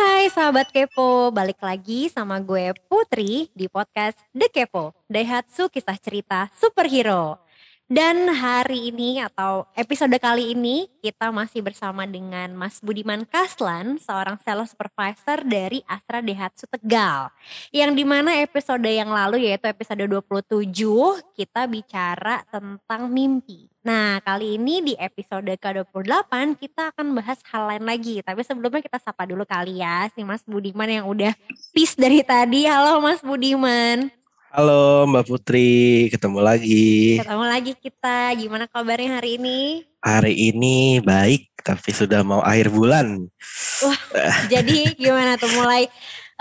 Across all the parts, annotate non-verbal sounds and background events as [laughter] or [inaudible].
Hai sahabat Kepo, balik lagi sama gue Putri di podcast The Kepo, Daihatsu Kisah Cerita Superhero. Dan hari ini atau episode kali ini kita masih bersama dengan Mas Budiman Kaslan, seorang sales supervisor dari Astra Daihatsu Tegal. Yang di mana episode yang lalu yaitu episode 27 kita bicara tentang mimpi. Nah kali ini di episode ke-28 kita akan bahas hal lain lagi. Tapi sebelumnya kita sapa dulu kali ya si Mas Budiman yang udah peace dari tadi. Halo Mas Budiman. Halo Mbak Putri, ketemu lagi. Ketemu lagi kita. Gimana kabarnya hari ini? Hari ini baik, tapi sudah mau akhir bulan. Wah, jadi gimana tuh mulai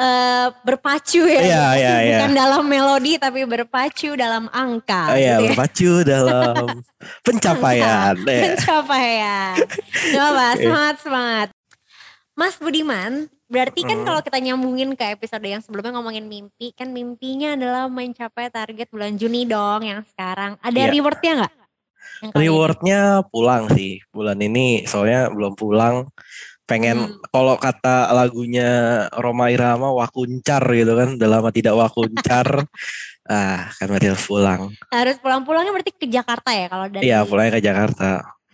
uh, berpacu ya? Iya, iya, iya. Bukan dalam melodi tapi berpacu dalam angka. Oh iya, gitu ya. berpacu dalam [laughs] pencapaian. Pencapaian. Gak apa, Oke. semangat semangat. Mas Budiman, berarti kan Hmm. kalau kita nyambungin ke episode yang sebelumnya ngomongin mimpi, kan mimpinya adalah mencapai target bulan Juni dong yang sekarang. Ada Iya. rewardnya nggak? Ini? Rewardnya pulang sih, bulan ini soalnya belum pulang. Pengen Hmm. kalau kata lagunya Roma Irama wakuncar gitu kan, udah lama tidak wakuncar. [laughs] ah, kan berarti harus pulang. Harus pulang-pulangnya berarti ke Jakarta ya kalau dari Iya, pulangnya ke Jakarta.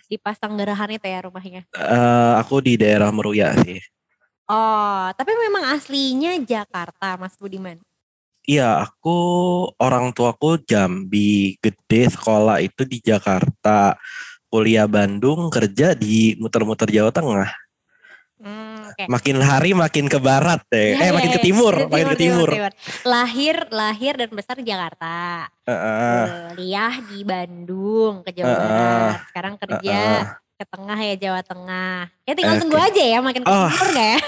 di Pasanggerahan itu ya rumahnya. Eh, aku di daerah Meruya sih. Oh, tapi memang aslinya Jakarta, Mas Budiman. Iya, aku orang tuaku Jambi, gede sekolah itu di Jakarta, kuliah Bandung, kerja di muter-muter Jawa Tengah. Hmm, oke. Makin hari makin ke barat deh, Iya, eh iya, makin ke iya. timur, makin ke timur. Lahir, lahir dan besar di Jakarta. Heeh, Kuliah di Bandung, ke Jawa Heeh. Barat. Sekarang kerja heeh. Ke tengah ya Jawa Tengah. Ya tinggal Oke. tunggu aja ya makin ke Oh. timur gak ya?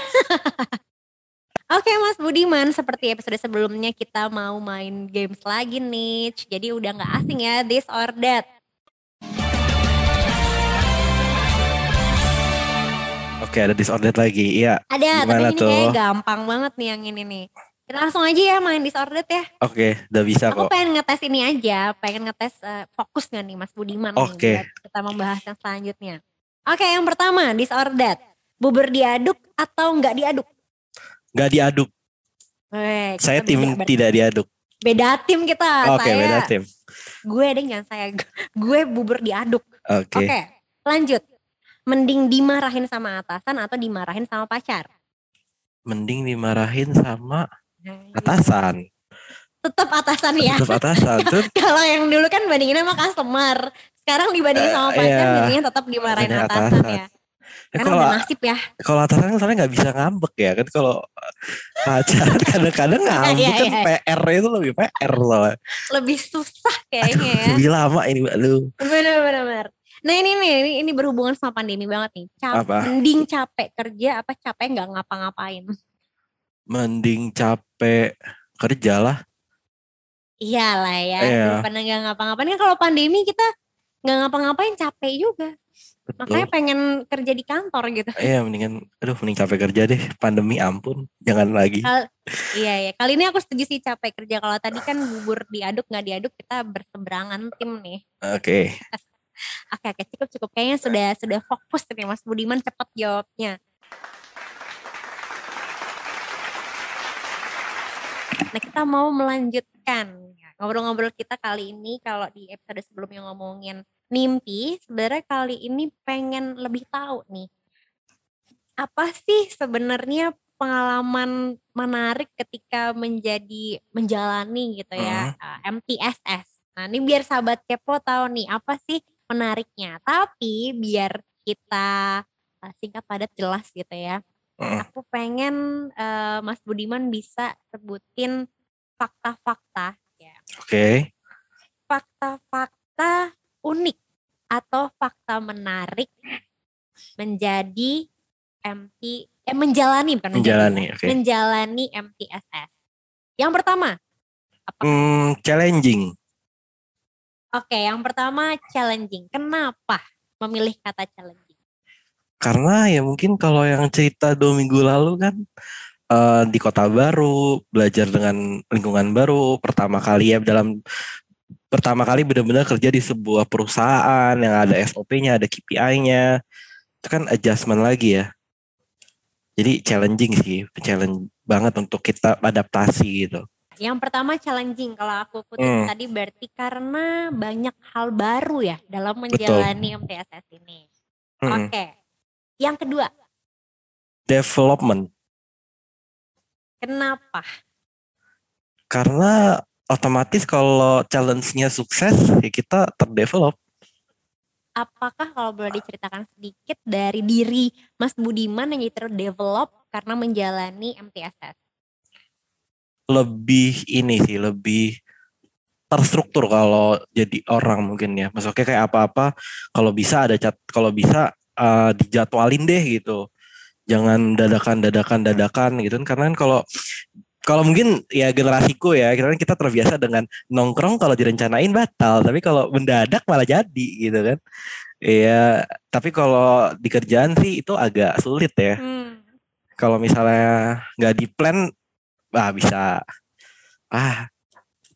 [laughs] Oke Mas Budiman, seperti episode sebelumnya kita mau main games lagi nih. Jadi udah gak asing ya, this or that. Oke, ada disordered lagi. Iya, Ada, tapi Gimana ini tuh? kayak gampang banget nih yang ini nih. Kita langsung aja ya main disordered ya. oke, udah bisa Aku kok. pengen ngetes ini aja, pengen ngetes eh, fokus gak nih Mas Budiman Oke. buat kita membahas yang selanjutnya. Oke, yang pertama disordered. Bubur diaduk atau nggak diaduk? Gak diaduk. Kita Saya tim beda, tidak diaduk. beda tim kita. Oke, saya, beda tim. Gue deh jangan saya. Gue bubur diaduk. Oke, Oke. lanjut. Mending dimarahin sama atasan atau dimarahin sama pacar? Mending dimarahin sama atasan. Tetap atasan ya. Tetap atasan. [laughs] Kalau yang dulu kan bandinginnya sama customer. Sekarang dibandingin sama Eh, pacar, iya. jadinya tetap dimarahin atasan, atasan. ya. Ya, kalau nasib ya. kalau atasan kan nggak bisa ngambek ya kan kalau pacaran [laughs] kadang-kadang ngambek Iya, kan iya. PR itu lebih PR loh. Lebih susah kayaknya ya. Lebih lama ini mbak lu. Bener-bener. Nah ini nih, ini, ini berhubungan sama pandemi banget nih. Cap, Apa? Mending capek kerja apa capek nggak ngapa-ngapain? Mending capek kerja lah. Iyalah ya, Iya. daripada nggak ngapa-ngapain. Kan kalau pandemi kita nggak ngapa-ngapain capek juga. Makanya Betul. pengen kerja di kantor gitu. Iya mendingan, aduh mending capek kerja deh. Pandemi ampun, jangan lagi. Kal- iya ya. Kali ini aku setuju sih capek kerja. Kalau tadi kan bubur diaduk nggak diaduk kita berseberangan tim nih. Oke, [laughs] Oke oke cukup cukup. Kayaknya sudah sudah fokus nih Mas Budiman cepat jawabnya. Nah kita mau melanjutkan ngobrol-ngobrol kita kali ini kalau di episode sebelumnya ngomongin mimpi, sebenarnya kali ini pengen lebih tahu nih apa sih sebenarnya pengalaman menarik ketika menjadi menjalani gitu ya uh, MTSS. Nah ini biar sahabat kepo tahu nih apa sih menariknya. Tapi biar kita uh, singkat padat jelas gitu ya. Mm. Aku pengen uh, Mas Budiman bisa sebutin fakta-fakta ya. oke, Fakta-fakta unik atau fakta menarik menjadi MT eh menjalani bukan menjadi, Menjalani, ya. oke. menjalani MTSS. Yang pertama, apa? Hmm, challenging. Oke, yang pertama challenging. Kenapa memilih kata challenging? Karena ya mungkin kalau yang cerita dua minggu lalu kan eh, di kota baru, belajar dengan lingkungan baru, pertama kali ya dalam pertama kali benar-benar kerja di sebuah perusahaan yang ada SOP-nya, ada KPI-nya, itu kan adjustment lagi ya. Jadi challenging sih, challenge banget untuk kita adaptasi gitu. Yang pertama challenging kalau aku kutip Hmm. tadi berarti karena banyak hal baru ya dalam menjalani MTSS ini. Mm-mm. Oke. Yang kedua, Development kenapa? karena otomatis kalau challenge-nya sukses ya kita terdevelop. Apakah kalau boleh diceritakan sedikit dari diri Mas Budiman yang terdevelop karena menjalani MTSS? Lebih ini sih, lebih terstruktur kalau jadi orang mungkin ya. Maksudnya kayak apa-apa kalau bisa ada cat kalau bisa eh, dijadwalin deh gitu. Jangan dadakan dadakan dadakan gitu kan. Karena kan kalau kalau mungkin ya generasiku ya kita kan kita terbiasa dengan nongkrong kalau direncanain batal. Tapi kalau mendadak malah jadi gitu kan. Iya tapi kalau di kerjaan sih itu agak sulit ya. Hmm. kalau misalnya nggak di plan ah bisa. Ah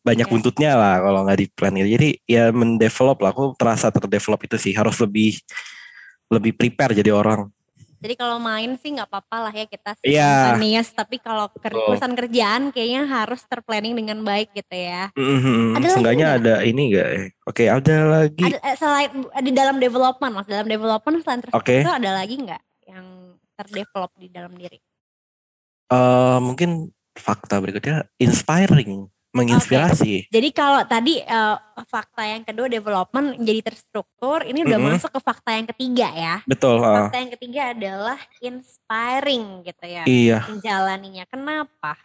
banyak Oke. buntutnya lah kalau nggak di plan gitu. Jadi ya mendevelop lah. Aku terasa terdevelop itu sih. Harus lebih lebih prepare jadi orang Jadi kalau main sih nggak apa-apa lah ya kita Iya. spontaneous, tapi kalau ker- Betul. urusan kerjaan kayaknya harus terplanning dengan baik gitu ya. Mhm, Ada seenggaknya nggak? ada ini enggak ya oke ada lagi Ada eh, selain di dalam development, mas dalam development selain terstruktur Oke. ada lagi nggak yang terdevelop di dalam diri? eh mungkin fakta berikutnya inspiring menginspirasi Jadi kalau tadi eh, fakta yang kedua development jadi terstruktur, ini udah Mm-mm. masuk ke fakta yang ketiga ya. betul Fakta yang ketiga adalah inspiring gitu ya, iya menjalaninya. Kenapa?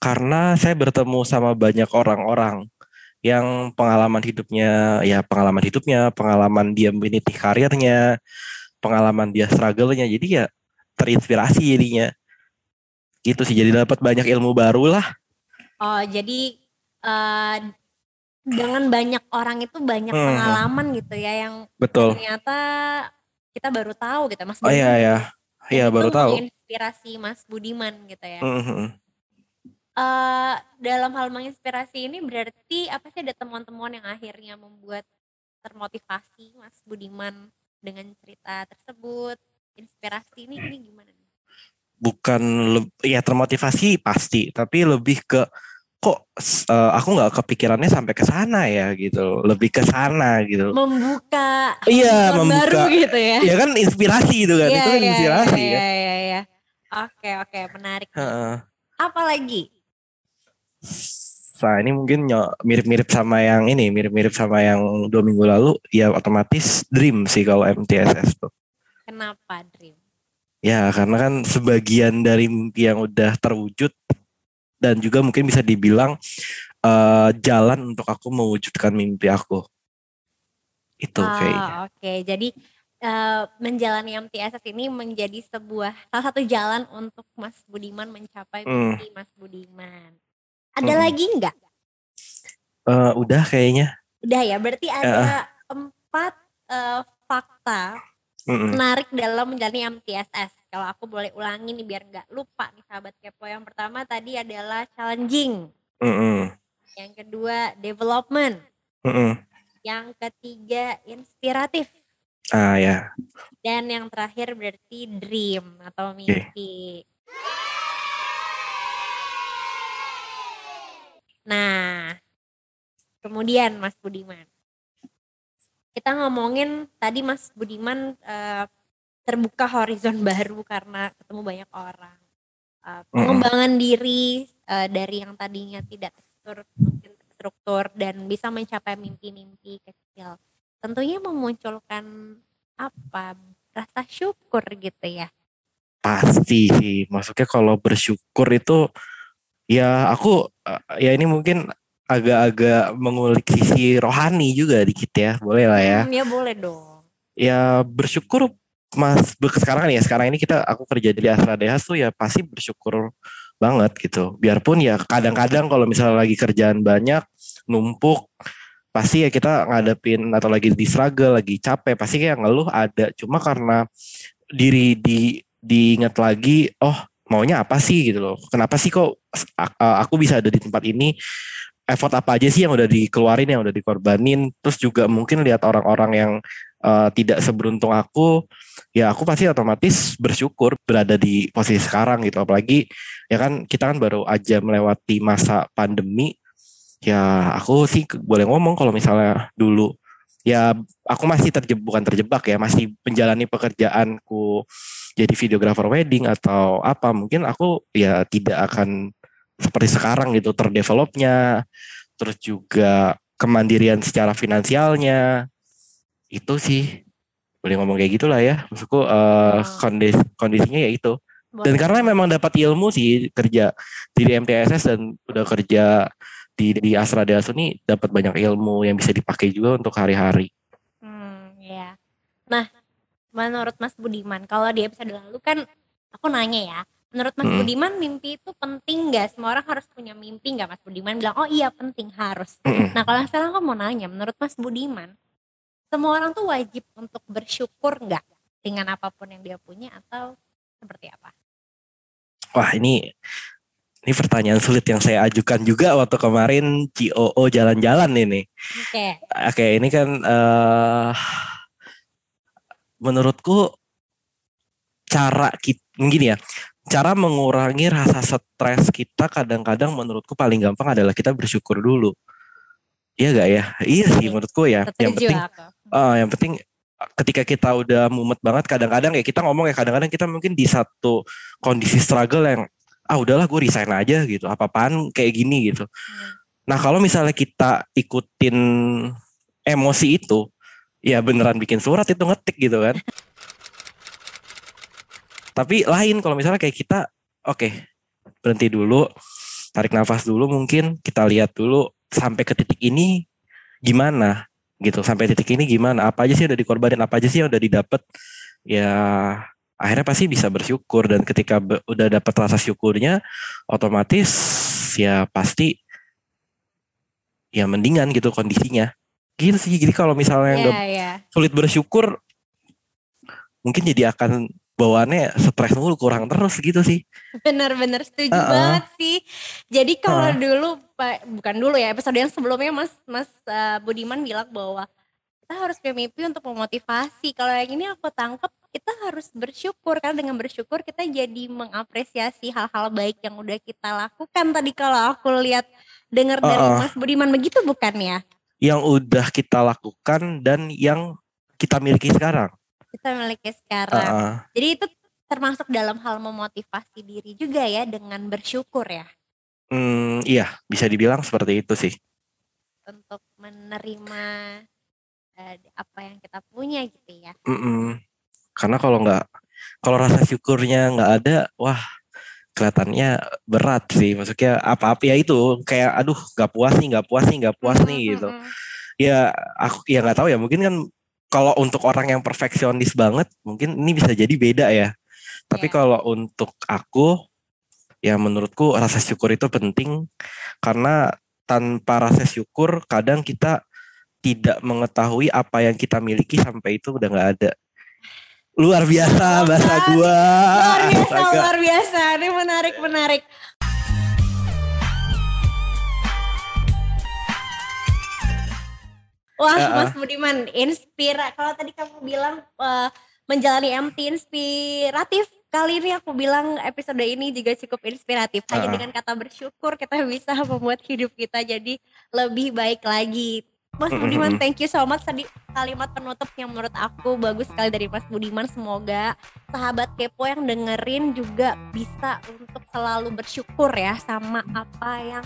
karena saya bertemu sama banyak orang-orang yang pengalaman hidupnya ya pengalaman hidupnya pengalaman dia meniti karirnya pengalaman dia struggle-nya jadi ya terinspirasi jadinya gitu sih jadi dapat banyak ilmu baru lah Oh jadi eh dengan banyak orang itu banyak Hmm. pengalaman gitu ya yang betul ternyata kita baru tahu gitu Mas oh iya Budiman. ya Dan iya itu baru tahu menginspirasi Mas Budiman gitu ya. Mhm. Eh, dalam hal menginspirasi ini berarti apa sih ada temuan-temuan yang akhirnya membuat termotivasi Mas Budiman dengan cerita tersebut? Inspirasi ini ini gimana? nih? bukan ya termotivasi pasti tapi lebih ke kok eh, aku nggak kepikirannya sampai ke sana ya gitu lebih ke sana gitu Membuka Iya, horizon baru membuka. gitu ya. ya kan inspirasi itu kan Iya, itu kan iya, inspirasi iya, kan iya, iya. Oke, oke, menarik. Heeh. Apa lagi? Nah ini mungkin mirip-mirip sama yang ini, mirip-mirip sama yang dua minggu lalu, ya otomatis dream sih kalau MTSS tuh. Kenapa Dream? Ya karena kan sebagian dari mimpi yang udah terwujud dan juga mungkin bisa dibilang eh, jalan untuk aku mewujudkan mimpi aku. Itu Ah, kayaknya. Oke, jadi eh, menjalani MTSS ini menjadi sebuah salah satu jalan untuk Mas Budiman mencapai Hmm. mimpi Mas Budiman. Ada Hmm. lagi nggak? Eh, udah kayaknya. Udah ya, berarti ada empat eh, fakta Mm-mm. menarik dalam menjalani MTSS. Kalau aku boleh ulangi nih biar nggak lupa nih sahabat kepo. Yang pertama tadi adalah challenging. Mm-mm. Yang kedua development. Mm-mm. Yang ketiga inspiratif. Ah ya, Dan yang terakhir berarti dream atau mimpi. Nah, kemudian Mas Budiman. Kita ngomongin tadi Mas Budiman eh, terbuka horizon baru karena ketemu banyak orang. Eh, pengembangan diri eh, dari yang tadinya tidak terstruktur, mungkin terstruktur dan bisa mencapai mimpi-mimpi kecil. Tentunya memunculkan apa rasa syukur gitu ya. pasti sih. Maksudnya kalau bersyukur itu ya aku eh, ya ini mungkin agak-agak mengulik sisi rohani juga dikit ya, boleh lah ya. Hmm, ya boleh dong. Ya bersyukur Mas sekarang ya sekarang ini kita aku kerja di Astra Dehas tuh ya pasti bersyukur banget gitu. Biarpun ya kadang-kadang kalau misalnya lagi kerjaan banyak numpuk pasti ya kita ngadepin atau lagi di struggle, lagi capek, pasti kayak ngeluh ada. Cuma karena diri di diingat lagi, oh maunya apa sih gitu loh. Kenapa sih kok aku bisa ada di tempat ini? Effort apa aja sih yang udah dikeluarin, yang udah dikorbanin. Terus juga mungkin lihat orang-orang yang uh, tidak seberuntung aku ya aku pasti otomatis bersyukur berada di posisi sekarang gitu. Apalagi ya kan kita kan baru aja melewati masa pandemi. Ya aku sih boleh ngomong kalau misalnya dulu ya aku masih terjebak bukan terjebak ya masih menjalani pekerjaanku jadi videographer wedding atau apa mungkin aku ya tidak akan seperti sekarang gitu terdevelopnya. Terus juga kemandirian secara finansialnya itu sih boleh ngomong kayak gitulah ya maksudku uh, kondis kondisinya ya itu dan karena memang dapat ilmu sih kerja di MTSS dan udah kerja di di Astra Dasu nih dapat banyak ilmu yang bisa dipakai juga untuk hari-hari. Hmm, ya. Nah, menurut Mas Budiman, kalau di episode lalu kan aku nanya ya, menurut Mas hmm. Budiman mimpi itu penting nggak? Semua orang harus punya mimpi nggak? Mas Budiman bilang, oh iya penting harus. Hmm. Nah kalau sekarang aku mau nanya, menurut Mas Budiman, semua orang tuh wajib untuk bersyukur nggak dengan apa pun yang dia punya atau seperti apa? Wah ini ini pertanyaan sulit yang saya ajukan juga waktu kemarin COO jalan-jalan ini. Oke. Okay. Oke, okay, ini kan uh, menurutku cara kita gini ya, cara mengurangi rasa stres kita kadang-kadang menurutku paling gampang adalah kita bersyukur dulu. Iya gak ya? Iya sih menurutku ya. yang penting uh, yang penting ketika kita udah mumet banget kadang-kadang ya kita ngomong ya kadang-kadang kita mungkin di satu kondisi struggle yang ah udahlah gue resign aja gitu apa-apaan kayak gini gitu. Hmm. Nah kalau misalnya kita ikutin emosi itu ya beneran bikin surat itu ngetik gitu kan. Tapi lain kalau misalnya kayak kita oke okay, berhenti dulu tarik nafas dulu mungkin kita lihat dulu sampai ke titik ini gimana gitu. Sampai titik ini gimana? Apa aja sih udah dikorbanin? Apa aja sih yang udah didapat ya akhirnya pasti bisa bersyukur. Dan ketika be, udah dapat rasa syukurnya otomatis ya pasti ya mendingan gitu kondisinya. Gitu sih. Jadi kalau misalnya yeah, yeah. Iya. sulit bersyukur mungkin jadi akan bawaannya stres mulu kurang terus gitu sih. Bener-bener setuju uh -uh. banget sih. Jadi kalau uh. dulu bukan dulu ya episode yang sebelumnya Mas Mas uh, Budiman bilang bahwa kita harus punya mimpi untuk memotivasi. Kalau yang ini aku tangkap kita harus bersyukur karena dengan bersyukur kita jadi mengapresiasi hal-hal baik yang udah kita lakukan tadi kalau aku lihat dengar uh -uh. dari Mas Budiman begitu bukan ya? Yang udah kita lakukan dan yang kita miliki sekarang kita miliki sekarang. Uh -uh. Jadi itu termasuk dalam hal memotivasi diri juga ya dengan bersyukur ya. Hmm, iya, bisa dibilang seperti itu sih. Untuk menerima uh, apa yang kita punya gitu ya. Mm -mm. Karena kalau nggak, kalau rasa syukurnya nggak ada, wah kelihatannya berat sih. Maksudnya apa-apa ya itu kayak, aduh nggak puas nih, nggak puas nih, nggak puas mm -hmm. nih gitu. Ya aku ya nggak tahu ya. Mungkin kan kalau untuk orang yang perfeksionis banget mungkin ini bisa jadi beda ya. Tapi yeah. kalau untuk aku ya menurutku rasa syukur itu penting karena tanpa rasa syukur kadang kita tidak mengetahui apa yang kita miliki sampai itu udah nggak ada. Luar biasa bahasa gua. Luar biasa, luar biasa. Ini menarik, menarik. Wah, uh, Mas Budiman, inspira. Kalau tadi kamu bilang uh, menjalani MT inspiratif, kali ini aku bilang episode ini juga cukup inspiratif. Hanya uh, dengan kata bersyukur kita bisa membuat hidup kita jadi lebih baik lagi. Mas Budiman, thank you so much tadi kalimat penutup yang menurut aku bagus sekali dari Mas Budiman. Semoga sahabat kepo yang dengerin juga bisa untuk selalu bersyukur ya sama apa yang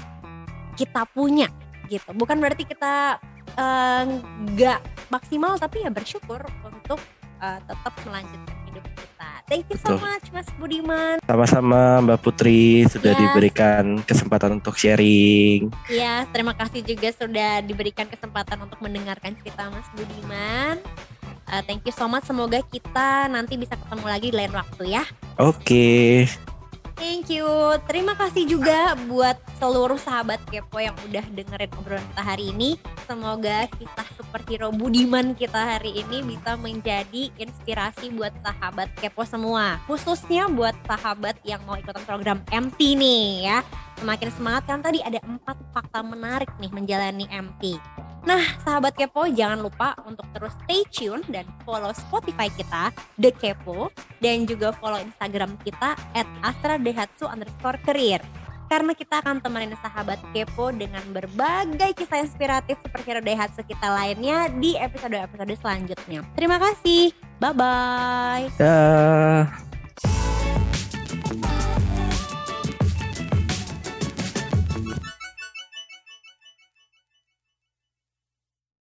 kita punya gitu. Bukan berarti kita nggak uh, maksimal tapi ya bersyukur untuk uh, tetap melanjutkan hidup kita. Thank you Betul. so much Mas Budiman. Sama-sama Mbak Putri sudah yes. diberikan kesempatan untuk sharing. Iya, terima kasih juga sudah diberikan kesempatan untuk mendengarkan cerita Mas Budiman. Uh, thank you so much. Semoga kita nanti bisa ketemu lagi di lain waktu ya. Oke. Okay. Thank you. Terima kasih juga buat seluruh sahabat Kepo yang udah dengerin obrolan kita hari ini. Semoga kisah superhero Budiman kita hari ini bisa menjadi inspirasi buat sahabat Kepo semua. Khususnya buat sahabat yang mau ikutan program MT nih ya. Semakin semangat kan tadi ada empat fakta menarik nih menjalani MT. Nah, sahabat Kepo jangan lupa untuk terus stay tune dan follow Spotify kita, The Kepo, dan juga follow Instagram kita at astradehatsu underscore career. Karena kita akan temenin sahabat Kepo dengan berbagai kisah inspiratif superhero Daihatsu kita lainnya di episode-episode selanjutnya. Terima kasih, bye-bye. Dah.